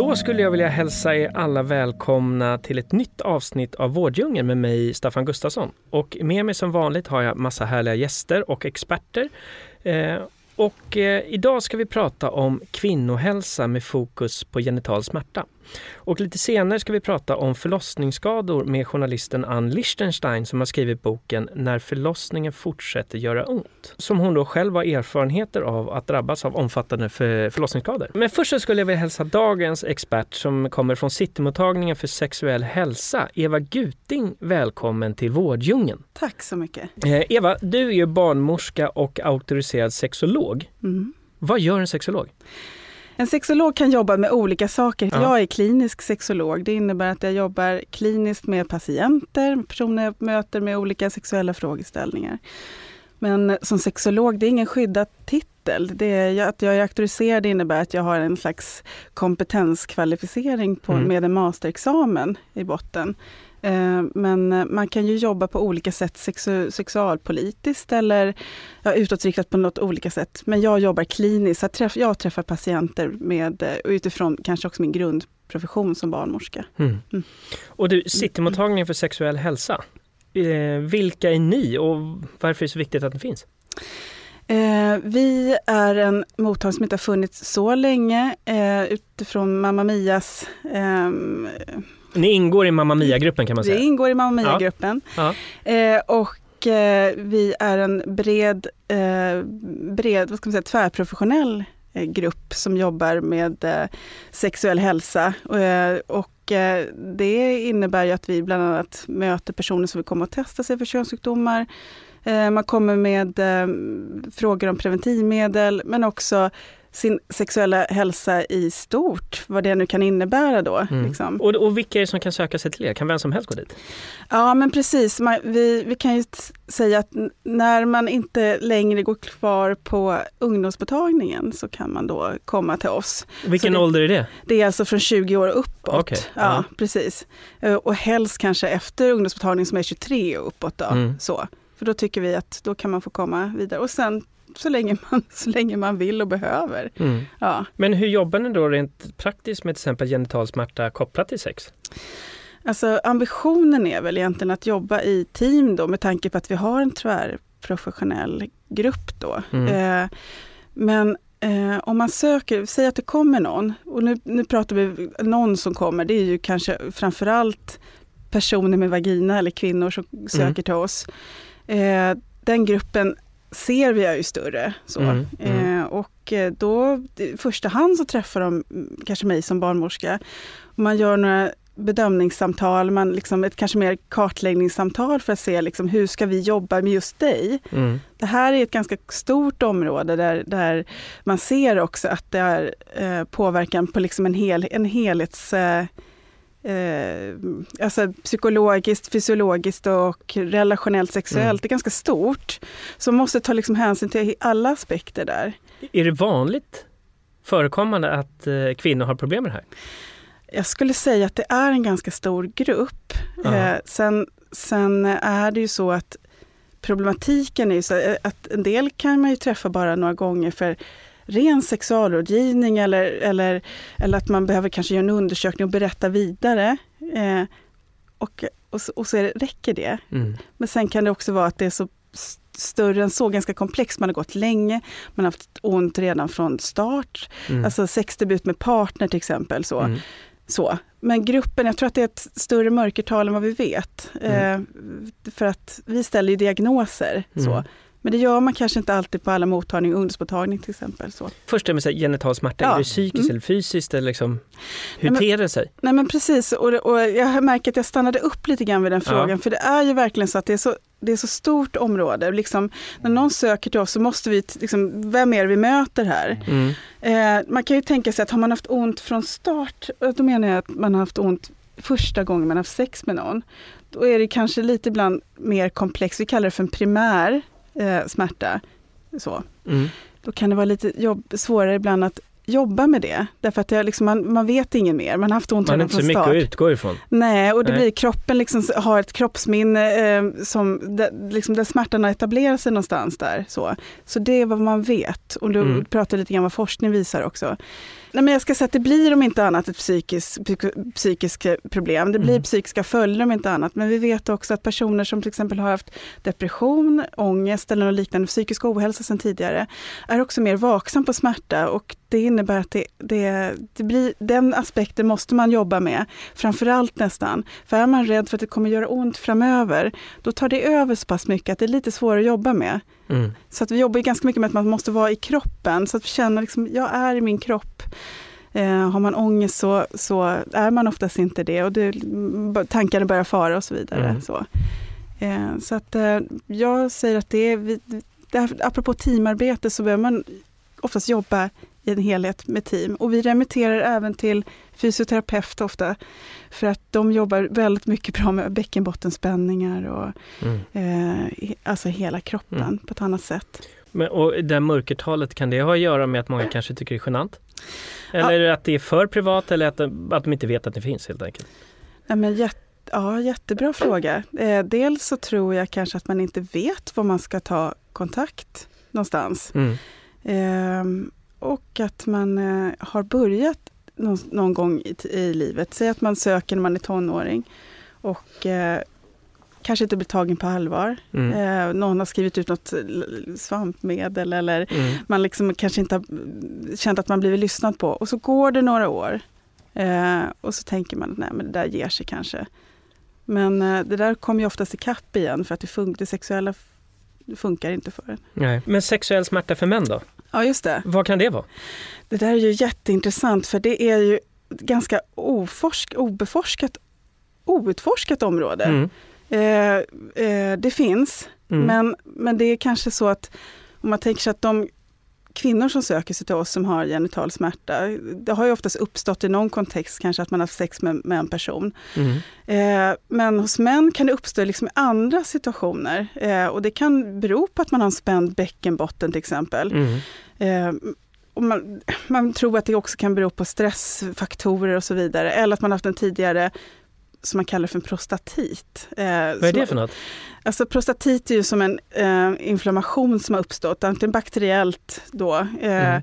Då skulle jag vilja hälsa er alla välkomna till ett nytt avsnitt av Vårddjungeln med mig, Staffan Gustafsson. Och med mig som vanligt har jag massa härliga gäster och experter. Eh, och eh, idag ska vi prata om kvinnohälsa med fokus på genital smärta. Och lite senare ska vi prata om förlossningsskador med journalisten Ann Lichtenstein som har skrivit boken När förlossningen fortsätter göra ont. Som hon då själv har erfarenheter av att drabbas av omfattande för förlossningsskador. Men först så skulle jag vilja hälsa dagens expert som kommer från Citymottagningen för sexuell hälsa, Eva Guting. Välkommen till Vårddjungeln. Tack så mycket. Eh, Eva, du är ju barnmorska och auktoriserad sexolog. Mm. Vad gör en sexolog? En sexolog kan jobba med olika saker. Ja. Jag är klinisk sexolog. Det innebär att jag jobbar kliniskt med patienter, personer jag möter med olika sexuella frågeställningar. Men som sexolog, det är ingen skyddad titel. Det är, att jag är auktoriserad innebär att jag har en slags kompetenskvalificering på, Mm. med en masterexamen i botten. Eh, Men eh, man kan ju jobba på olika sätt sexu- sexualpolitiskt eller ja, utåtriktat på något olika sätt. Men jag jobbar kliniskt, jag träff, jag träffar patienter med, eh, utifrån kanske också min grundprofession som barnmorska. Mm. Mm. Och du, Citymottagningen för sexuell hälsa. Vilka är ni och varför är det så viktigt att den finns? Vi är en mottagning som inte har funnits så länge utifrån Mamma Mias ehm, Ni ingår i Mamma Mia-gruppen kan man Vi säga. ingår i Mamma Mia-gruppen. Ja. Eh, och eh, vi är en bred, eh, bred vad ska man säga, tvärprofessionell eh, grupp som jobbar med eh, sexuell hälsa. Eh, och det innebär ju att vi bland annat möter personer som vill komma och testa sig för könssjukdomar. Man kommer med frågor om preventivmedel men också sin sexuella hälsa i stort, vad det nu kan innebära då. Mm. Liksom. Och, och vilka är det som kan söka sig till er? Kan vem som helst gå dit? Ja men precis, man, vi, vi kan ju säga att när man inte längre går kvar på ungdomsmottagningen så kan man då komma till oss. Vilken det- ålder är det? Det är alltså från 20 år uppåt. Okej, ja, ja. precis. Eh, Och helst kanske efter ungdomsmottagningen som är 23 och uppåt. Då. Mm. Så. För då tycker vi att då kan man få komma vidare. Och sen så länge man, så länge man vill och behöver. Mm. Ja. Men hur jobbar ni då rent praktiskt med till exempel genital smärta kopplat till sex? Alltså ambitionen är väl egentligen att jobba i team då med tanke på att vi har en tvärprofessionell grupp då. Mm. Eh, men eh, om man söker, säg att det kommer någon, och nu, nu pratar vi någon som kommer, det är ju kanske framförallt personer med vagina eller kvinnor som söker till oss. Eh, den gruppen ser vi är ju större. Så. Mm, mm. Eh, och eh, då i första hand så träffar de mm, kanske mig som barnmorska. Man gör några bedömningssamtal, man liksom ett kanske mer kartläggningssamtal för att se liksom, hur ska vi jobba med just dig. Mm. Det här är ett ganska stort område där, där man ser också att det är eh, påverkan på liksom en, hel, en helhets... Eh, eh, alltså psykologiskt, fysiologiskt och relationellt sexuellt. Mm. Det är ganska stort. Så man måste ta liksom hänsyn till alla aspekter där. Är det vanligt förekommande att eh, kvinnor har problem med det här? Jag skulle säga att det är en ganska stor grupp. Eh, sen, sen är det ju så att problematiken är ju så eh, att en del kan man ju träffa bara några gånger för ren sexualrådgivning eller, eller, eller att man behöver kanske göra en undersökning och berätta vidare. Eh, och, och, så, och så det, räcker det. Mm. Men sen kan det också vara att det är så större än så, ganska komplext. Man har gått länge, man har haft ont redan från start. Mm. Alltså sexdebut med partner till exempel. Så. Mm. Så. Men gruppen, jag tror att det är ett större mörkertal än vad vi vet. Mm. Eh, för att vi ställer ju diagnoser. Så. Men det gör man kanske inte alltid på alla mottagningar, ungdomsmottagning till exempel. Så. Först det med så genital smärta, Ja. är det psykiskt Mm. eller fysiskt? Eller liksom, hur Nej, ter det sig? Nej men precis, och, och jag märker att jag stannade upp lite grann vid den Ja. frågan, för det är ju verkligen så att det är så det är så stort område. Liksom, när någon söker till oss så måste vi, liksom, vem är det vi möter här? Mm. Eh, man kan ju tänka sig att har man haft ont från start, och då menar jag att man har haft ont första gången man har haft sex med någon. Då är det kanske lite ibland mer komplext, vi kallar det för en primär eh, smärta. Så. Mm. Då kan det vara lite jobb, svårare ibland att jobba med det. Därför att det liksom, man, man vet inget mer, man har haft ont Man har redan inte så från mycket start. att utgå ifrån. Nej, och det Nej. blir kroppen liksom har ett kroppsminne eh, som där, liksom där smärtan har etablerat sig någonstans där. Så, så det är vad man vet. Och då Mm. pratar lite grann vad forskning visar också. Nej, men jag ska säga att det blir om inte annat ett psykiskt psyk- psykisk problem. Det blir Mm. psykiska följder om inte annat. Men vi vet också att personer som till exempel har haft depression, ångest eller något liknande psykisk ohälsa sedan tidigare är också mer vaksam på smärta och det innebär att det, det, det blir, den aspekten måste man jobba med, framförallt nästan. För är man rädd för att det kommer göra ont framöver, då tar det över så pass mycket att det är lite svårare att jobba med. Mm. Så att vi jobbar ju ganska mycket med att man måste vara i kroppen, så att vi känner liksom, jag är i min kropp. Eh, har man ångest så, så är man oftast inte det och det, tankarna börjar fara och så vidare. Mm. Så, eh, så att eh, jag säger att det är, vi, det här, apropå teamarbete så behöver man oftast jobba i en helhet med team. Och vi remitterar även till fysioterapeut ofta, för att de jobbar väldigt mycket bra med bäckenbottenspänningar och Mm. eh, alltså hela kroppen Mm. på ett annat sätt. Men, och det mörkertalet, kan det ha att göra med att många kanske tycker det är genant? Eller att det är för privat eller att att de inte vet att det finns helt enkelt? Ja, men jätte, ja, jättebra fråga. Eh, dels så tror jag kanske att man inte vet var man ska ta kontakt någonstans. Mm. Ehm, och att man eh, har börjat någon, någon gång i, i livet. Säg att man söker när man är tonåring och eh, kanske inte blir tagen på allvar. Mm. Eh, någon har skrivit ut något l- svampmedel eller Mm. man liksom kanske inte har känt att man blivit lyssnad på. Och så går det några år eh, och så tänker man att nej, men det där ger sig kanske. Men eh, det där kommer ju oftast ikapp igen för att det, fun- det sexuella funkar inte för en. Nej. Men sexuell smärta för män då? Ja, just det. Vad kan det vara? Det där är ju jätteintressant för det är ju ganska oforsk, obeforskat, outforskat område. Mm. Eh, eh, det finns, Mm. men, men det är kanske så att om man tänker sig att de kvinnor som söker sig till oss som har genital smärta, det har ju oftast uppstått i någon kontext, kanske att man har haft sex med, med en person. Mm. Eh, men hos män kan det uppstå liksom i andra situationer eh, och det kan bero på att man har en spänd bäckenbotten till exempel. Mm. Eh, man, man tror att det också kan bero på stressfaktorer och så vidare. Eller att man haft en tidigare, som man kallar för en prostatit. Eh, Vad är det för något? Alltså prostatit är ju som en eh, inflammation som har uppstått, antingen bakteriellt då, eh, Mm.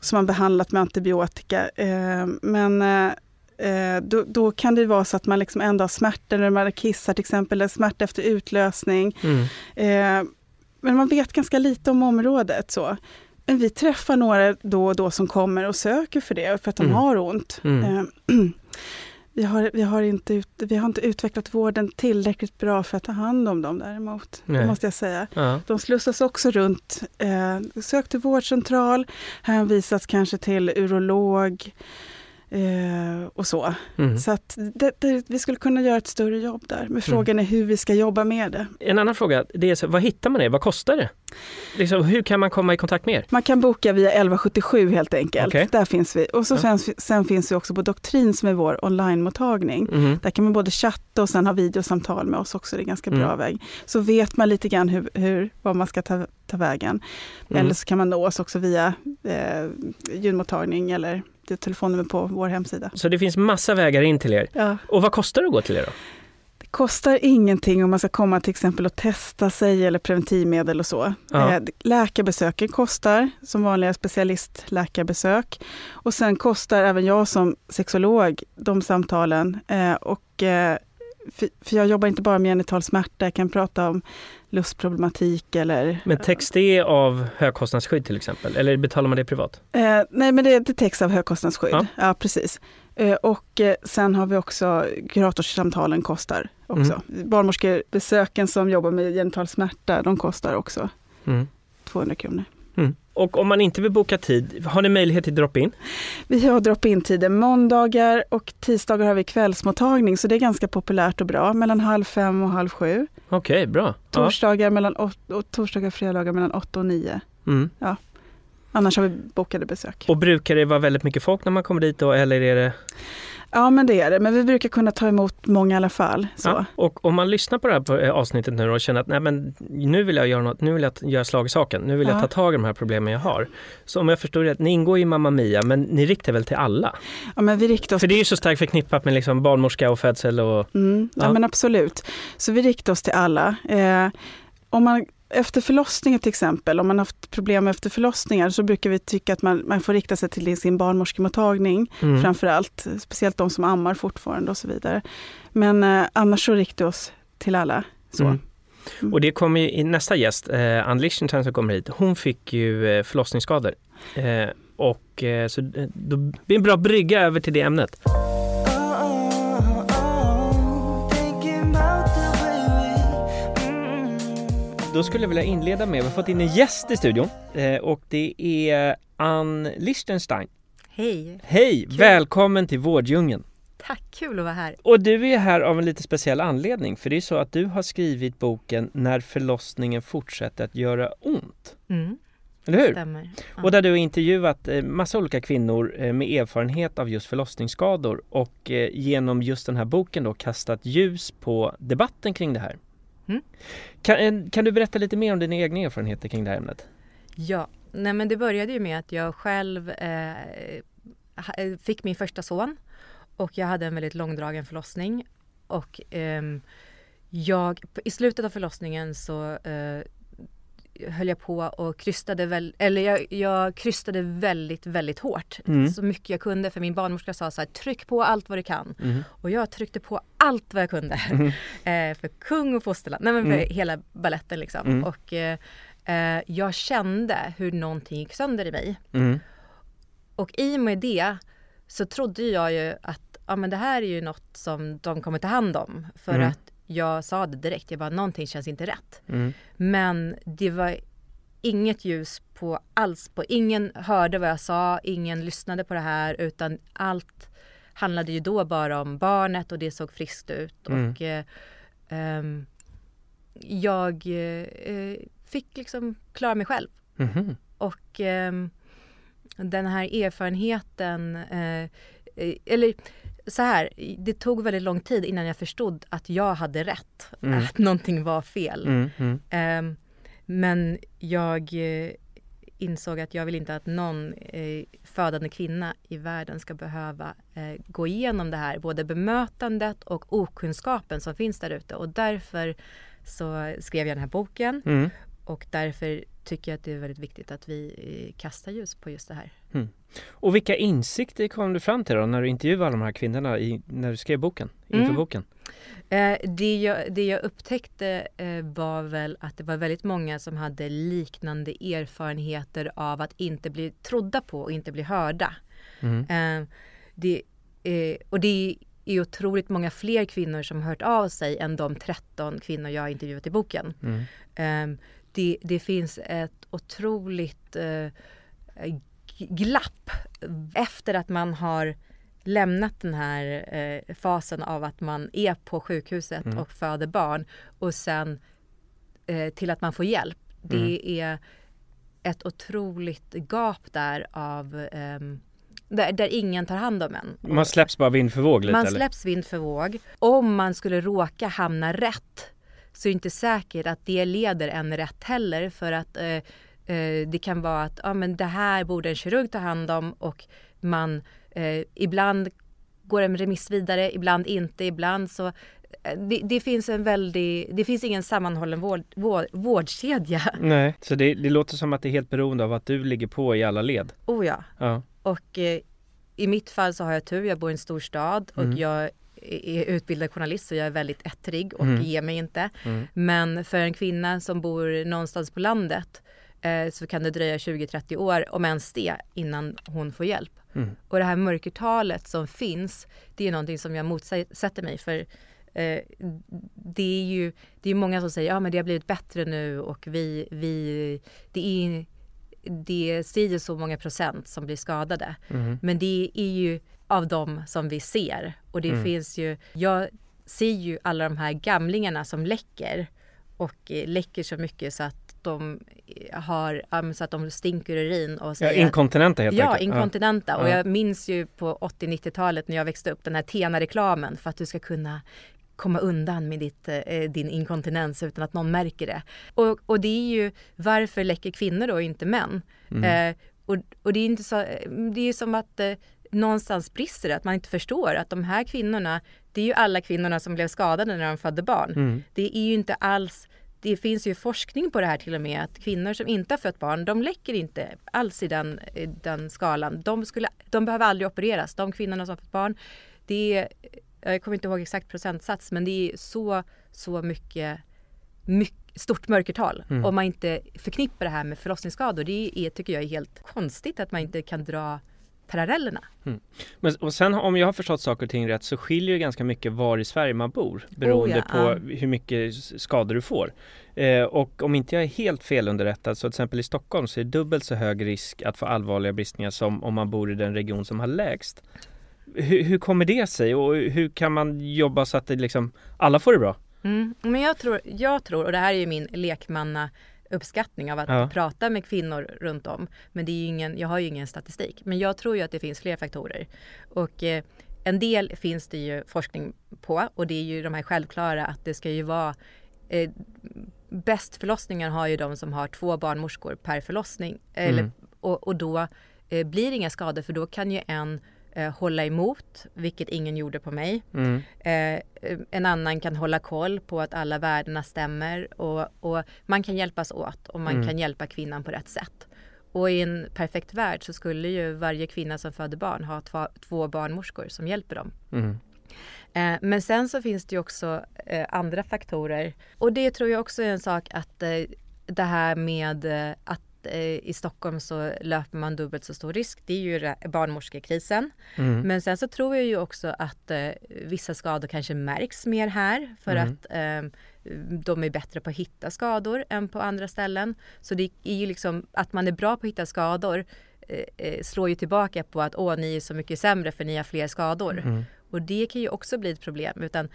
som man behandlat med antibiotika. Eh, men eh, eh, då, då kan det vara så att man liksom ändå har smärta när man kissar till exempel, eller smärta efter utlösning. Mm. Men man vet ganska lite om området. Så. Men vi träffar några då och då som kommer och söker för det, för att de Mm. har ont. Vi, har, vi, har inte ut, vi har inte utvecklat vården tillräckligt bra för att ta hand om dem däremot. Nej. Det måste jag säga. Ja. De slussas också runt. Eh, sök till vårdcentral, hänvisas kanske till urolog eh, och så. Mm. Så att det, det, vi skulle kunna göra ett större jobb där. Men frågan är hur vi ska jobba med det. En annan fråga, det är så, vad hittar man er? Vad kostar det? Liksom, hur kan man komma i kontakt med er? Man kan boka via 1177 helt enkelt. Okej. Där finns vi. Och så Ja. sen, sen finns vi också på Doktrin som är vår online-mottagning. Mm. Där kan man både chatta och sen ha videosamtal med oss också. Det är ganska bra Mm. väg. Så vet man lite grann hur, hur, var man ska ta, ta vägen. Mm. Eller så kan man nå oss också via eh, ljudmottagning eller det telefonnummer på vår hemsida. Så det finns massa vägar in till er. Ja. Och vad kostar det att gå till er då? Det kostar ingenting om man ska komma till exempel och testa sig eller preventivmedel och så. Ja. Eh, läkarbesöken kostar som vanliga specialistläkarbesök. Och sen kostar även jag som sexolog de samtalen. Eh, och, eh, för, jag jobbar inte bara med genital smärta, jag kan prata om lustproblematik eller... Men täcks det av högkostnadsskydd till exempel? Eller betalar man det privat? Eh, nej, men det, det täcks av högkostnadsskydd. Ja. Ja, precis. Eh, och eh, sen har vi också kuratorssamtalen kostar också. Mm. Barnmorskebesöken som jobbar med genital smärta, de kostar också. Mm. 200 kronor. Mm. Och om man inte vill boka tid, har ni möjlighet till drop-in? Vi har drop-in-tider. Måndagar och tisdagar har vi kvällsmottagning, så det är ganska populärt och bra. Mellan halv fem och halv sju. Okej, okay, bra. Torsdagar, mellan åt, och torsdagar och fredagar mellan åtta och nio. Mm. Ja. Annars har vi bokade besök. Och brukar det vara väldigt mycket folk när man kommer dit då, eller är det? Ja men det är det, men vi brukar kunna ta emot många i alla fall. Så. Ja, och om man lyssnar på det här eh, avsnittet nu och känner att Nej, men nu vill jag göra något, nu vill jag göra slag i saken, nu vill jag Ja. ta tag i de här problemen jag har. Så om jag förstår rätt, ni ingår i Mamma Mia, men ni riktar väl till alla? Ja, men vi riktar oss För det är ju så starkt förknippat med liksom barnmorska och födsel och... Mm, ja, Ja. men absolut. Så vi riktar oss till alla. Eh, om man efter förlossningen till exempel, om man har haft problem efter förlossningar så brukar vi tycka att man, man får rikta sig till sin barnmorskemottagning Mm. framför allt. Speciellt de som ammar fortfarande och så vidare. Men eh, annars så riktar vi oss till alla. Så. Mm. Och det kommer ju i nästa gäst, eh, Ann Lichtenstein som kommer hit, hon fick ju eh, förlossningsskador. Eh, och eh, så eh, då blir det en bra brygga över till det ämnet. Då skulle jag vilja inleda med, vi har fått in en gäst i studion eh, och det är Ann Lichtenstein. Hej! Hej! Kul. Välkommen till Vårddjungeln! Tack, kul att vara här. Och du är här av en lite speciell anledning, för det är så att du har skrivit boken När förlossningen fortsätter att göra ont. Mm, Eller hur? stämmer. Ja. Och där du har intervjuat eh, massa olika kvinnor eh, med erfarenhet av just förlossningsskador och genom just den här boken då kastat ljus på debatten kring det här. Mm. Kan, eh, kan du berätta lite mer om dina egna erfarenheter kring det här ämnet? Ja, nej men det började ju med att jag själv eh, eh, fick min första son och jag hade en väldigt långdragen förlossning. Och ehm, jag, i slutet av förlossningen så eh, höll jag på och krystade, väl, eller jag, jag krystade väldigt, väldigt hårt. Mm. Så mycket jag kunde för min barnmorska sa så här, tryck på allt vad du kan. Mhm. Och jag tryckte på allt vad jag kunde. eh, för kung och fosterland, nej men för Mm. hela balletten liksom. Mm. Och eh, eh, jag kände hur någonting gick sönder i mig. Mm. Och i och med det så trodde jag ju att ja, men det här är ju något som de kommer ta hand om. För Mm. att jag sa det direkt, jag bara någonting känns inte rätt. Mm. Men det var inget ljus på alls på, ingen hörde vad jag sa, ingen lyssnade på det här utan allt handlade ju då bara om barnet och det såg friskt ut. Mm. Och eh, ehm, jag eh, fick liksom klara mig själv. Mhm. Och ehm, den här erfarenheten, eh, eh, eller så här, det tog väldigt lång tid innan jag förstod att jag hade rätt. Mm. Att någonting var fel. Mm. Mm. Ehm, men jag eh, insåg att jag vill inte att någon eh, födande kvinna i världen ska behöva eh, gå igenom det här, både bemötandet och okunskapen som finns där ute. Och därför så skrev jag den här boken Mm. Och därför tycker jag att det är väldigt viktigt att vi eh, kastar ljus på just det här. Och vilka insikter kom du fram till då när du intervjuade alla de här kvinnorna i, när du skrev boken, inför Mm. boken? Eh, det, jag, det jag upptäckte eh, var väl att det var väldigt många som hade liknande erfarenheter av att inte bli trodda på och inte bli hörda. Mm. Eh, det, eh, och det är otroligt många fler kvinnor som har hört av sig än de 13 kvinnor jag intervjuat i boken. Mm. Det, det finns ett otroligt eh, glapp efter att man har lämnat den här eh, fasen av att man är på sjukhuset Mm. och föder barn och sen eh, till att man får hjälp. Det är ett otroligt gap där av ehm, där, där ingen tar hand om en. Man släpps bara vind för våg lite Man eller? släpps vind för våg. Om man skulle råka hamna rätt så är det inte säkert att det leder en rätt heller för att eh, eh, det kan vara att ja, men det här borde en kirurg ta hand om och man eh, ibland går en remiss vidare, ibland inte, ibland så eh, det, det finns en väldig, det finns ingen sammanhållen vård, vård, vårdkedja. Nej, så det, det låter som att det är helt beroende av att du ligger på i alla led. Oh ja. Ja. Och eh, i mitt fall så har jag tur, jag bor i en stor stad och Mm. jag är utbildad journalist så jag är väldigt ettrig och Mm. ger mig inte. Mm. Men för en kvinna som bor någonstans på landet eh, så kan det dröja 20-30 år, om ens det, innan hon får hjälp. Mm. Och det här mörkertalet som finns, det är någonting som jag motsätter mig för eh, det är ju det är många som säger ja men det har blivit bättre nu och vi, vi det är det säger så många procent som blir skadade. Mm. Men det är ju av dem som vi ser. Och det Mm. finns ju, jag ser ju alla de här gamlingarna som läcker och eh, läcker så mycket så att de eh, har, ja, så att de stinker urin och Ja, säger inkontinenta helt Ja, enkelt. inkontinenta. Och Ja. jag minns ju på 80-90-talet när jag växte upp den här Tena-reklamen för att du ska kunna komma undan med ditt, eh, din inkontinens utan att någon märker det. Och, och det är ju varför läcker kvinnor då och inte män? Mm. Eh, och, och det är inte så, det är som att eh, någonstans brister det, att man inte förstår att de här kvinnorna, det är ju alla kvinnorna som blev skadade när de födde barn. Mm. Det är ju inte alls det finns ju forskning på det här till och med att kvinnor som inte har fött barn, de läcker inte alls i den, den skalan. De, skulle, de behöver aldrig opereras. De kvinnorna som har fått barn, det är, jag kommer inte ihåg exakt procentsats, men det är så, så mycket, mycket stort mörkertal. Mm. Om man inte förknippar det här med förlossningsskador. Det är, tycker jag är helt konstigt att man inte kan dra parallellerna. Men, och sen om jag har förstått saker och ting rätt så skiljer det ganska mycket var i Sverige man bor beroende Oh ja, på hur mycket skador du får. Eh, och om inte jag är helt felunderrättad så till exempel i Stockholm så är det dubbelt så hög risk att få allvarliga bristningar som om man bor i den region som har lägst. Hur, hur kommer det sig och hur kan man jobba så att det liksom alla får det bra? Mm. Men jag tror, jag tror, och det här är ju min lekmanna uppskattning av att Ja. prata med kvinnor runt om. Men det är ju ingen, jag har ju ingen statistik. Men jag tror ju att det finns fler faktorer. Och eh, en del finns det ju forskning på och det är ju de här självklara att det ska ju vara eh, Bäst förlossningar har ju de som har två barnmorskor per förlossning. Eller, Mm. och, och då eh, blir det inga skador för då kan ju en eh, hålla emot, vilket ingen gjorde på mig. Mm. Eh, en annan kan hålla koll på att alla värdena stämmer och, och man kan hjälpas åt och man Mm. kan hjälpa kvinnan på rätt sätt. Och i en perfekt värld så skulle ju varje kvinna som föder barn ha två, två barnmorskor som hjälper dem. Mm. Eh, men sen så finns det ju också eh, andra faktorer. Och det tror jag också är en sak att eh, det här med eh, att i Stockholm så löper man dubbelt så stor risk. Det är ju barnmorskekrisen. Mm. Men sen så tror jag ju också att eh, vissa skador kanske märks mer här för Mm. att eh, de är bättre på att hitta skador än på andra ställen. Så det är ju liksom att man är bra på att hitta skador eh, eh, slår ju tillbaka på att åh, ni är så mycket sämre för ni har fler skador. Mm. Och det kan ju också bli ett problem. Utan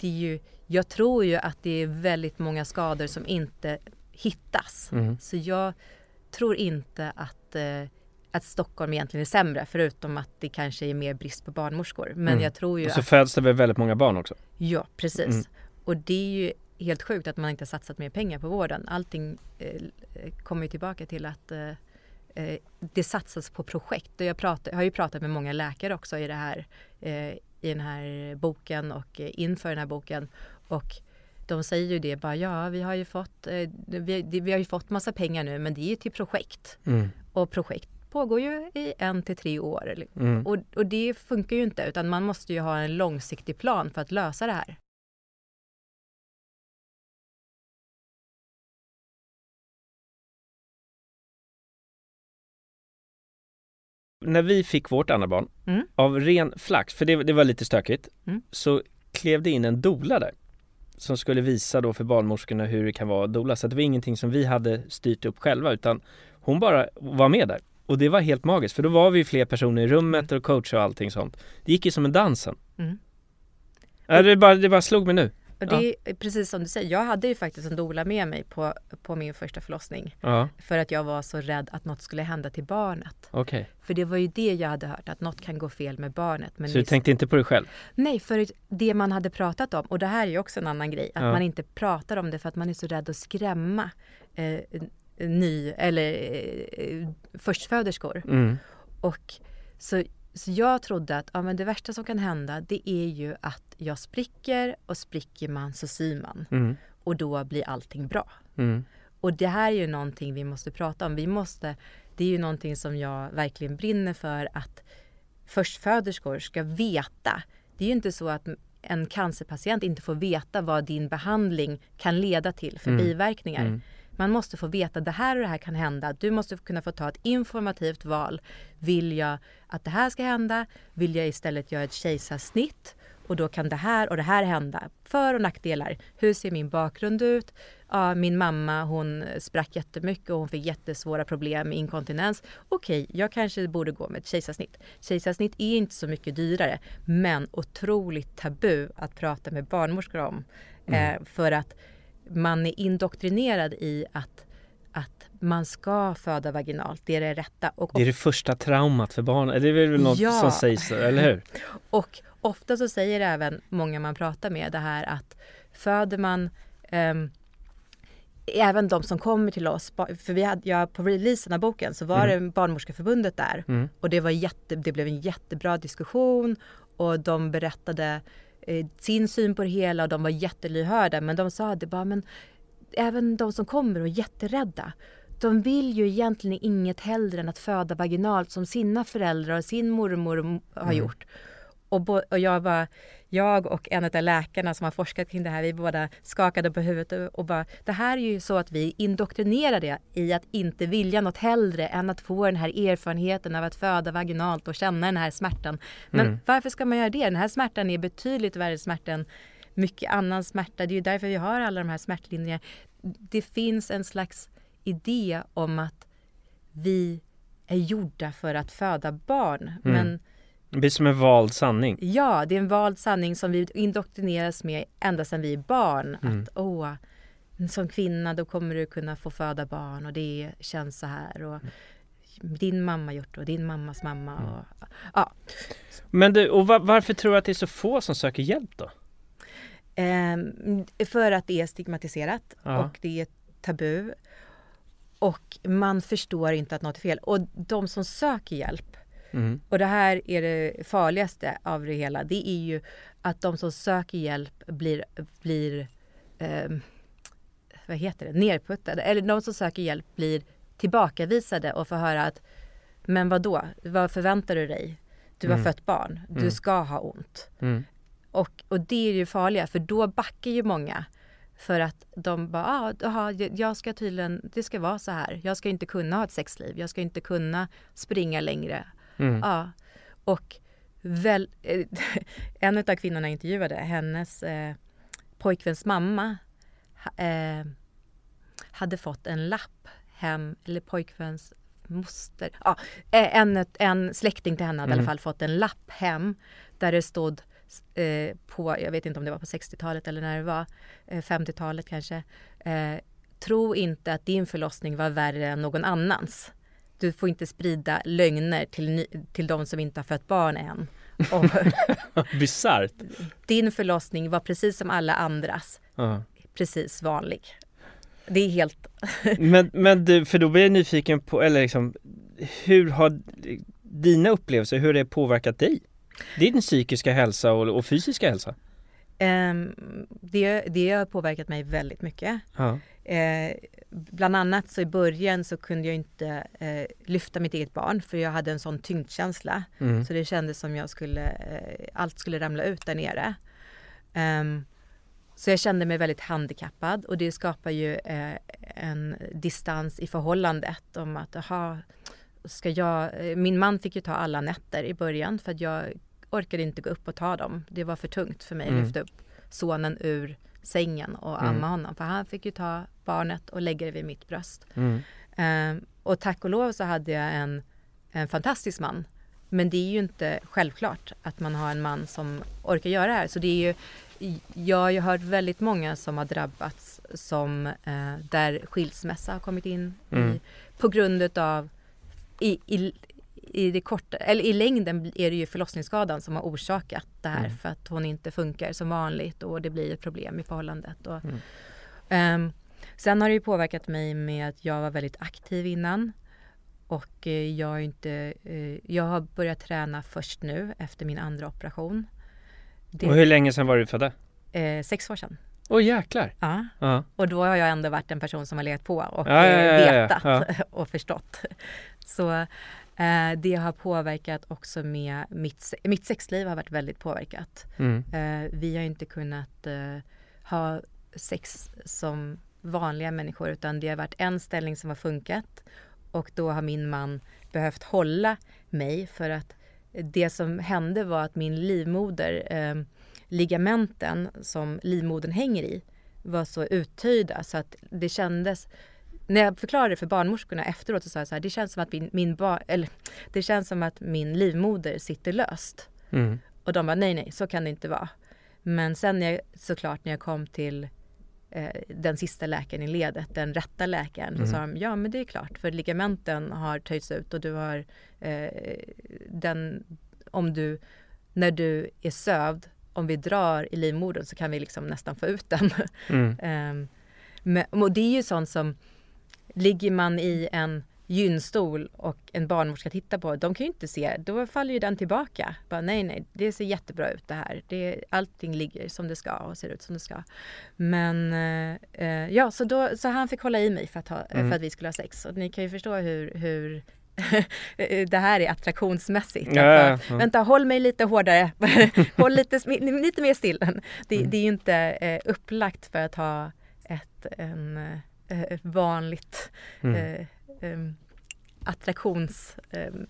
det är ju, jag tror ju att det är väldigt många skador som inte hittas. Mm. Så jag tror inte att, eh, att Stockholm egentligen är sämre förutom att det kanske är mer brist på barnmorskor. Men Mm. jag tror ju Och så att, föds det väl väldigt många barn också? ja precis. Mm. Och det är ju helt sjukt att man inte har satsat mer pengar på vården. Allting eh, kommer ju tillbaka till att eh, eh, det satsas på projekt. Jag, pratar, jag har ju pratat med många läkare också i det här eh, i den här boken och eh, inför den här boken. Och de säger ju det bara, ja vi har ju fått, eh, vi, har ju fått massa pengar nu men det är ju till projekt. Mm. Och projekt pågår ju i en till tre år. Mm. Och, och det funkar ju inte utan man måste ju ha en långsiktig plan för att lösa det här. När vi fick vårt andra barn, Mm. av ren flax, för det, det var lite stökigt, Mm. så klev det in en dola där. Som skulle visa då för barnmorskorna hur det kan vara dola. Så det var ingenting som vi hade styrt upp själva utan hon bara var med där. Och det var helt magiskt för då var vi fler personer i rummet och coach och allting sånt. Det gick ju som en dansen. Mm. Ja, det, bara, det bara slog mig nu. Och det är precis som du säger, jag hade ju faktiskt en doula med mig på, på min första förlossning. Ja, För att jag var så rädd att något skulle hända till barnet. okej. För det var ju det jag hade hört, att något kan gå fel med barnet. Men Så du ni- tänkte inte på dig själv? Nej, för det man hade pratat om, och det här är ju också en annan grej, att Ja. man inte pratar om det för att man är så rädd att skrämma eh, ny eller eh, förstföderskor. Mm. Och så, så jag trodde att ja, men det värsta som kan hända det är ju att jag spricker och spricker man så syr man. Mm. Och då blir allting bra. Mm. Och det här är ju någonting vi måste prata om. Vi måste, det är ju någonting som jag verkligen brinner för att förstföderskor ska veta. Det är ju inte så att en cancerpatient inte får veta vad din behandling kan leda till för Mm. biverkningar. Man måste få veta det här och det här kan hända. Du måste kunna få ta ett informativt val. Vill jag att det här ska hända? Vill jag istället göra ett kejsarsnitt? Och och då kan det här och det här hända. För och nackdelar. Hur ser min bakgrund ut? Ja, min mamma hon sprack jättemycket och hon fick jättesvåra problem med inkontinens. Okej, jag kanske borde gå med ett kejsarsnitt. Kejsarsnitt är inte så mycket dyrare men otroligt tabu att prata med barnmorskor om. Mm. Eh, för att man är indoktrinerad i att att man ska föda vaginalt, det är det rätta. Och det är det första traumat för barnen, det är väl något ja. som sägs, eller hur? Och ofta så säger även många man pratar med det här att föder man um, Även de som kommer till oss, för vi hade, ja, på releasen av boken så var mm. det Barnmorskeförbundet där mm. och det, var jätte, det blev en jättebra diskussion och de berättade eh, sin syn på det hela och de var jättelyhörda men de sa det bara men även de som kommer och är jätterädda de vill ju egentligen inget hellre än att föda vaginalt som sina föräldrar och sin mormor har mm. gjort. Och, och jag, bara, jag och en av läkarna som har forskat kring det här, vi båda skakade på huvudet och bara, det här är ju så att vi indoktrinerade i att inte vilja något hellre än att få den här erfarenheten av att föda vaginalt och känna den här smärtan. Men mm. varför ska man göra det? Den här smärtan är betydligt värre smärta än mycket annan smärta. Det är ju därför vi har alla de här smärtlindringarna. Det finns en slags idé om att vi är gjorda för att föda barn. Mm. Men det blir som en vald sanning. Ja, det är en vald sanning som vi indoktrineras med ända sedan vi är barn. Mm. Att åh, som kvinna då kommer du kunna få föda barn och det känns så här. Och, din mamma gjort och din mammas mamma. Mm. Och, ja. Men du, och var, varför tror du att det är så få som söker hjälp då? Um, för att det är stigmatiserat ja. och det är tabu. Och man förstår inte att något är fel. Och de som söker hjälp, mm. och det här är det farligaste av det hela, det är ju att de som söker hjälp blir, blir eh, vad heter det, nerputtade. Eller de som söker hjälp blir tillbakavisade och får höra att men vad då? vad förväntar du dig? Du har mm. fött barn, du mm. ska ha ont. Mm. Och, och det är ju farliga för då backar ju många. För att de bara, ah, jag ska tydligen, det ska vara så här. Jag ska inte kunna ha ett sexliv. Jag ska inte kunna springa längre. Mm. Ja. Och väl, en av kvinnorna jag intervjuade, hennes eh, pojkväns mamma eh, hade fått en lapp hem, eller pojkväns moster, ja, en, en släkting till henne hade mm. i alla mm. fall fått en lapp hem där det stod eh, på, jag vet inte om det var på 60-talet eller när det var, eh, 50-talet kanske. Eh, tro inte att din förlossning var värre än någon annans. Du får inte sprida lögner till, till de som inte har fött barn än. Bisarrt. Din förlossning var precis som alla andras. Uh. Precis vanlig. Det är helt... men, men du, för då blir jag nyfiken på, eller liksom, hur har dina upplevelser, hur har det påverkat dig? Din psykiska hälsa och, och fysiska hälsa? Um, det, det har påverkat mig väldigt mycket. Ja. Uh, bland annat så i början så kunde jag inte uh, lyfta mitt eget barn för jag hade en sån tyngdkänsla. Mm. Så det kändes som jag skulle, uh, allt skulle ramla ut där nere. Um, så jag kände mig väldigt handikappad och det skapar ju en distans i förhållandet om att, aha, ska jag, eh, min man fick ju ta alla nätter i början för att jag orkade inte gå upp och ta dem. Det var för tungt för mig att mm. lyfta upp sonen ur sängen och amma mm. honom. För han fick ju ta barnet och lägga det vid mitt bröst. Mm. Um, och tack och lov så hade jag en, en fantastisk man. Men det är ju inte självklart att man har en man som orkar göra det här. Så det är ju, jag har ju hört väldigt många som har drabbats som eh, där skilsmässa har kommit in mm. i, på grund utav i, i, i, det korta, eller i längden är det ju förlossningsskadan som har orsakat det här mm. för att hon inte funkar som vanligt och det blir ett problem i förhållandet. Och, mm. um, sen har det ju påverkat mig med att jag var väldigt aktiv innan och uh, jag, inte, uh, jag har börjat träna först nu efter min andra operation. Det, och hur länge sedan var du födda? Uh, sex år sedan. Åh oh, jäklar! Ja. ja. Och då har jag ändå varit en person som har legat på och ja, ja, vetat och förstått. Så eh, det har påverkat också med mitt, mitt sexliv har varit väldigt påverkat. Mm. Eh, vi har inte kunnat eh, ha sex som vanliga människor utan det har varit en ställning som har funkat och då har min man behövt hålla mig för att det som hände var att min livmoder eh, ligamenten som livmodern hänger i var så uttöjda så att det kändes när jag förklarade för barnmorskorna efteråt så sa jag så här, det känns som att min, min bar, eller, det känns som att min livmoder sitter löst. Mm. Och de bara nej, nej, så kan det inte vara. Men sen när jag, såklart när jag kom till eh, den sista läkaren i ledet, den rätta läkaren, Mm. så sa de ja men det är klart för ligamenten har töjts ut och du har eh, den, om du, när du är sövd, om vi drar i livmodern så kan vi liksom nästan få ut den. Mm. Ehm, men, och det är ju sånt som, ligger man i en gynstol och en barnmorska tittar på, de kan ju inte se, då faller ju den tillbaka. Bara, nej, nej, det ser jättebra ut det här. Det, allting ligger som det ska och ser ut som det ska. Men eh, eh, ja, så, då, så han fick hålla i mig för att, ha, Mm. för att vi skulle ha sex. Och ni kan ju förstå hur, hur det här är attraktionsmässigt. Att Ja, ja, ja. Vänta, håll mig lite hårdare. håll lite, lite mer still. Det, Mm. det är ju inte eh, upplagt för att ha ett, en, eh, vanligt Mm. eh, em, attraktions... em,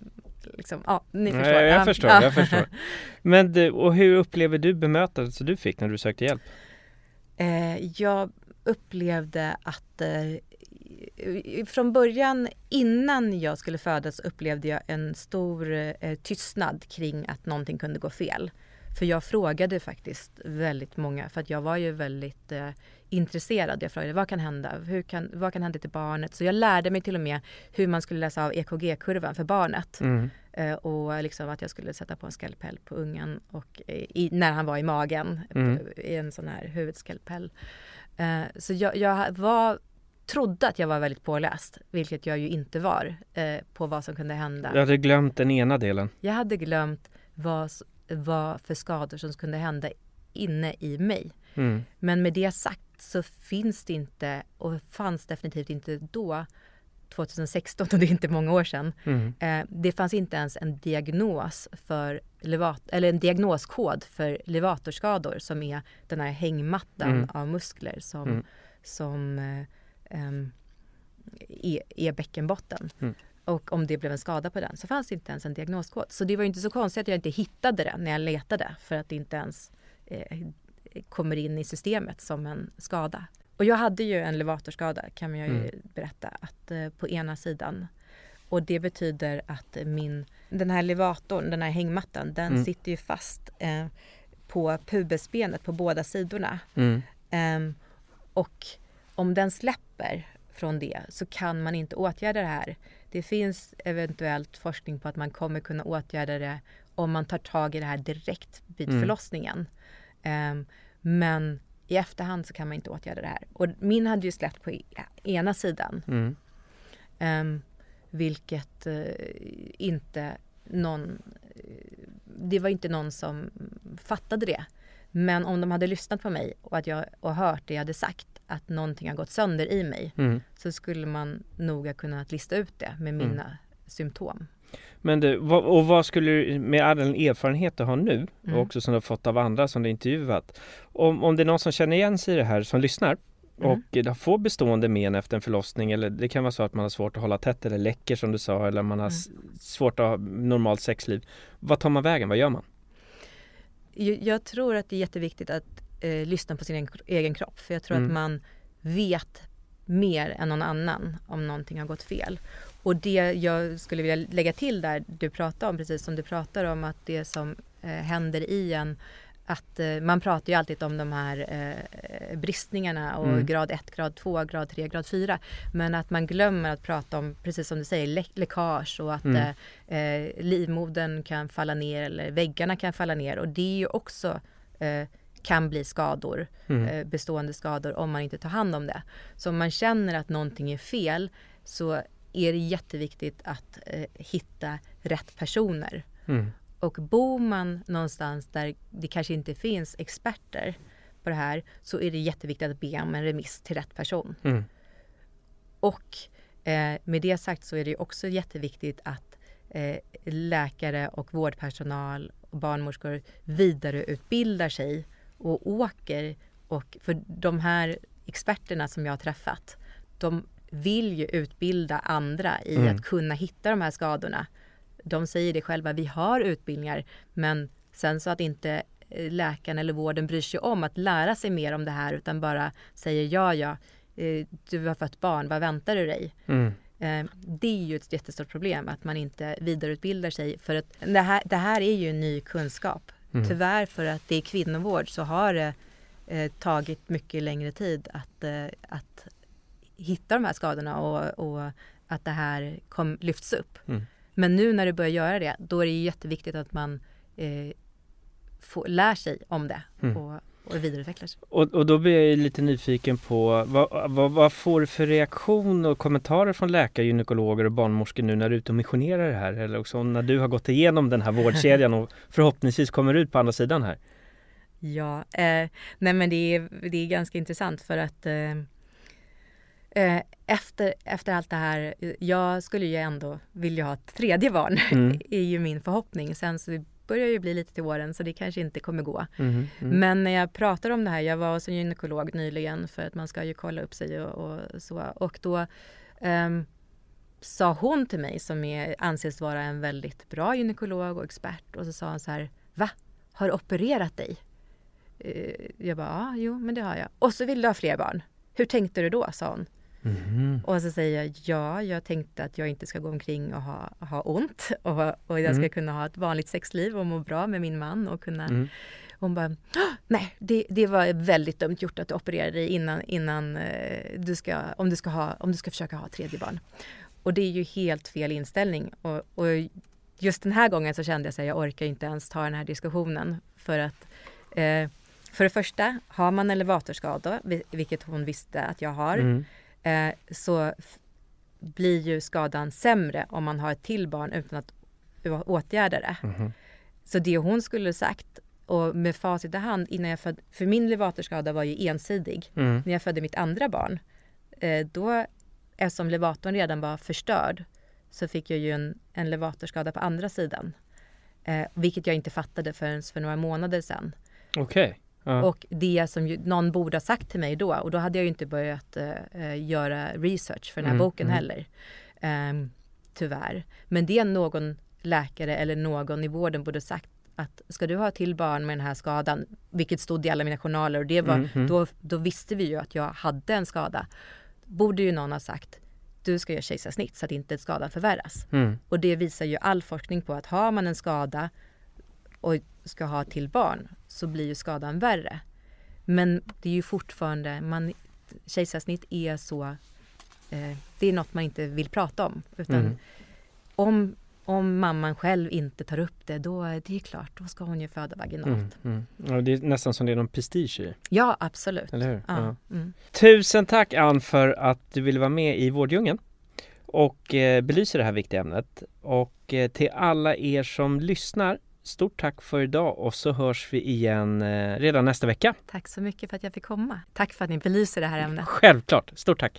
liksom, ja, ni förstår. jag, jag Ja, förstår, ja. jag förstår. Men du, och hur upplever du bemötandet som du fick när du sökte hjälp? Eh, jag upplevde att eh, från början innan jag skulle födas upplevde jag en stor eh, tystnad kring att någonting kunde gå fel. För jag frågade faktiskt väldigt många, för att jag var ju väldigt eh, intresserad. Jag frågade vad kan hända? Hur kan, vad kan hända till barnet? Så jag lärde mig till och med hur man skulle läsa av EKG-kurvan för barnet. Mm. Eh, och liksom att jag skulle sätta på en skalpell på ungen och, eh, i, när han var i magen Mm. eh, i en sån här huvudskalpell. Eh, så jag, jag var, trodde att jag var väldigt påläst, vilket jag ju inte var eh, på vad som kunde hända. Jag hade glömt den ena delen. Jag hade glömt vad, vad för skador som kunde hända inne i mig. Mm. Men med det sagt så finns det inte och fanns definitivt inte då 2016 och det är inte många år sedan. Mm. Eh, det fanns inte ens en diagnos för levat- eller en diagnoskod för levatorskador som är den här hängmattan Mm. av muskler som, Mm. som eh, em, är, är bäckenbotten. Och om det blev en skada på den så fanns det inte ens en diagnoskod. Så det var inte så konstigt att jag inte hittade det när jag letade för att det inte ens eh, kommer in i systemet som en skada. Och jag hade ju en levatorskada kan man ju Mm. berätta att eh, på ena sidan och det betyder att min, den här levatorn, den här hängmattan, den Mm. sitter ju fast eh, på pubisbenet på båda sidorna. Mm. Ehm, och om den släpper från det så kan man inte åtgärda det här. Det finns eventuellt forskning på att man kommer kunna åtgärda det om man tar tag i det här direkt vid Mm. förlossningen. Ehm, men i efterhand så kan man inte åtgärda det här. Och min hade ju släppt på e- ena sidan. Mm. Ehm, vilket eh, inte någon... eh, Det var inte någon som fattade det. Men om de hade lyssnat på mig och, att jag, och hört det jag hade sagt, att någonting har gått sönder i mig, Mm. så skulle man nog ha kunnat lista ut det med Mm. mina symptom. Men du, och vad skulle du med all den erfarenhet du har nu Mm. och också som du har fått av andra som du intervjuat. Om, om det är någon som känner igen sig i det här som lyssnar Mm. och eh, får bestående men efter en förlossning eller det kan vara så att man har svårt att hålla tätt eller läcker som du sa eller man har s- svårt att ha normalt sexliv. Vad tar man vägen? Vad gör man? Jag tror att det är jätteviktigt att eh, lyssna på sin egen, egen kropp. För jag tror Mm. att man vet mer än någon annan om någonting har gått fel. Och det jag skulle vilja lägga till där du pratar om, precis som du pratar om att det som eh, händer i en att eh, man pratar ju alltid om de här eh, bristningarna och Mm. grad 1, grad 2, grad 3, grad 4. Men att man glömmer att prata om, precis som du säger, lä- läckage och att Mm. eh, eh, livmodern kan falla ner eller väggarna kan falla ner. Och det är ju också eh, kan bli skador, Mm. eh, bestående skador om man inte tar hand om det. Så om man känner att någonting är fel så är det jätteviktigt att eh, hitta rätt personer. Mm. Och bor man någonstans där det kanske inte finns experter på det här så är det jätteviktigt att be om en remiss till rätt person. Mm. Och eh, med det sagt så är det också jätteviktigt att eh, läkare och vårdpersonal och barnmorskor vidareutbildar sig och åker. Och för de här experterna som jag har träffat, de vill ju utbilda andra i Mm. att kunna hitta de här skadorna. De säger det själva, vi har utbildningar men sen så att inte eh, läkaren eller vården bryr sig om att lära sig mer om det här utan bara säger ja, ja, eh, du har fött barn, vad väntar du dig? Mm. Eh, det är ju ett jättestort problem att man inte vidareutbildar sig för att det här, det här är ju ny kunskap. Mm. Tyvärr för att det är kvinnovård så har det eh, tagit mycket längre tid att, eh, att hitta de här skadorna och, och att det här kom, lyfts upp. Mm. Men nu när du börjar göra det, då är det jätteviktigt att man eh, får, lär sig om det Mm. och, och vidareutvecklar sig. Och, och då blir jag lite nyfiken på vad, vad, vad får du för reaktion och kommentarer från läkare, gynekologer och barnmorskor nu när du är ute och missionerar det här? Eller också när du har gått igenom den här vårdkedjan och förhoppningsvis kommer ut på andra sidan här? Ja, eh, nej men det är, det är ganska intressant för att eh, eh, efter, efter allt det här, jag skulle ju ändå vilja ha ett tredje barn, Mm. är ju min förhoppning. Sen så börjar ju bli lite till åren så det kanske inte kommer gå. Mm. Mm. Men när jag pratar om det här, jag var hos en gynekolog nyligen för att man ska ju kolla upp sig och, och så. Och då ehm, sa hon till mig, som är, anses vara en väldigt bra gynekolog och expert, och så sa hon så här, va? Har du opererat dig? Eh, Jag bara, ja, jo, men det har jag. Och så vill du ha fler barn. Hur tänkte du då? sa hon. Mhm. Och så säger jag, ja, jag tänkte att jag inte ska gå omkring och ha, ha ont och, och jag ska Mm. kunna ha ett vanligt sexliv och må bra med min man och kunna Mm. hon bara, "Åh, nej det, det var väldigt dumt gjort att du opererade dig innan, innan eh, du ska, om du ska, ha, om du ska försöka ha tredje barn. Och det är ju helt fel inställning. Och, och just den här gången så kände jag att jag orkar inte ens ta den här diskussionen. För att eh, för det första, har man elevatorskada, vil- vilket hon visste att jag har, Mm. Eh, så blir ju skadan sämre om man har ett till barn utan att åtgärda det. Mhm. Så det hon skulle sagt och med facit i hand innan jag födde, för min levatorskada var ju ensidig. Mm. När jag födde mitt andra barn, eh, då eftersom levatorn redan var förstörd så fick jag ju en, en levatorskada på andra sidan. Eh, vilket jag inte fattade förrän för några månader sedan. Okej. Ja. Och det som ju, någon borde ha sagt till mig då, och då hade jag ju inte börjat eh, göra research för den här Mm, boken mm. heller. Ehm, tyvärr. Men det någon läkare eller någon i vården borde sagt att ska du ha till barn med den här skadan, vilket stod i alla mina journaler och det var, Mm, mm. Då, då visste vi ju att jag hade en skada. Borde ju någon ha sagt, du ska göra kejsarsnitt så att inte skadan förvärras. Mm. Och det visar ju all forskning på att har man en skada och ska ha till barn så blir ju skadan värre. Men det är ju fortfarande, man, kejsarsnitt är så, eh, det är något man inte vill prata om. Utan Mm. om, om mamman själv inte tar upp det, då är det klart, då ska hon ju föda vaginalt. Mm. Mm. Ja, det är nästan som det är någon prestige i, Ja, absolut. eller hur? Ja. Mm. Tusen tack Ann för att du ville vara med i Vårdjungeln och eh, belysa det här viktiga ämnet. Och eh, till alla er som lyssnar, stort tack för idag och så hörs vi igen eh, redan nästa vecka. Tack så mycket för att jag fick komma. Tack för att ni belyser det här ämnet. Självklart, stort tack!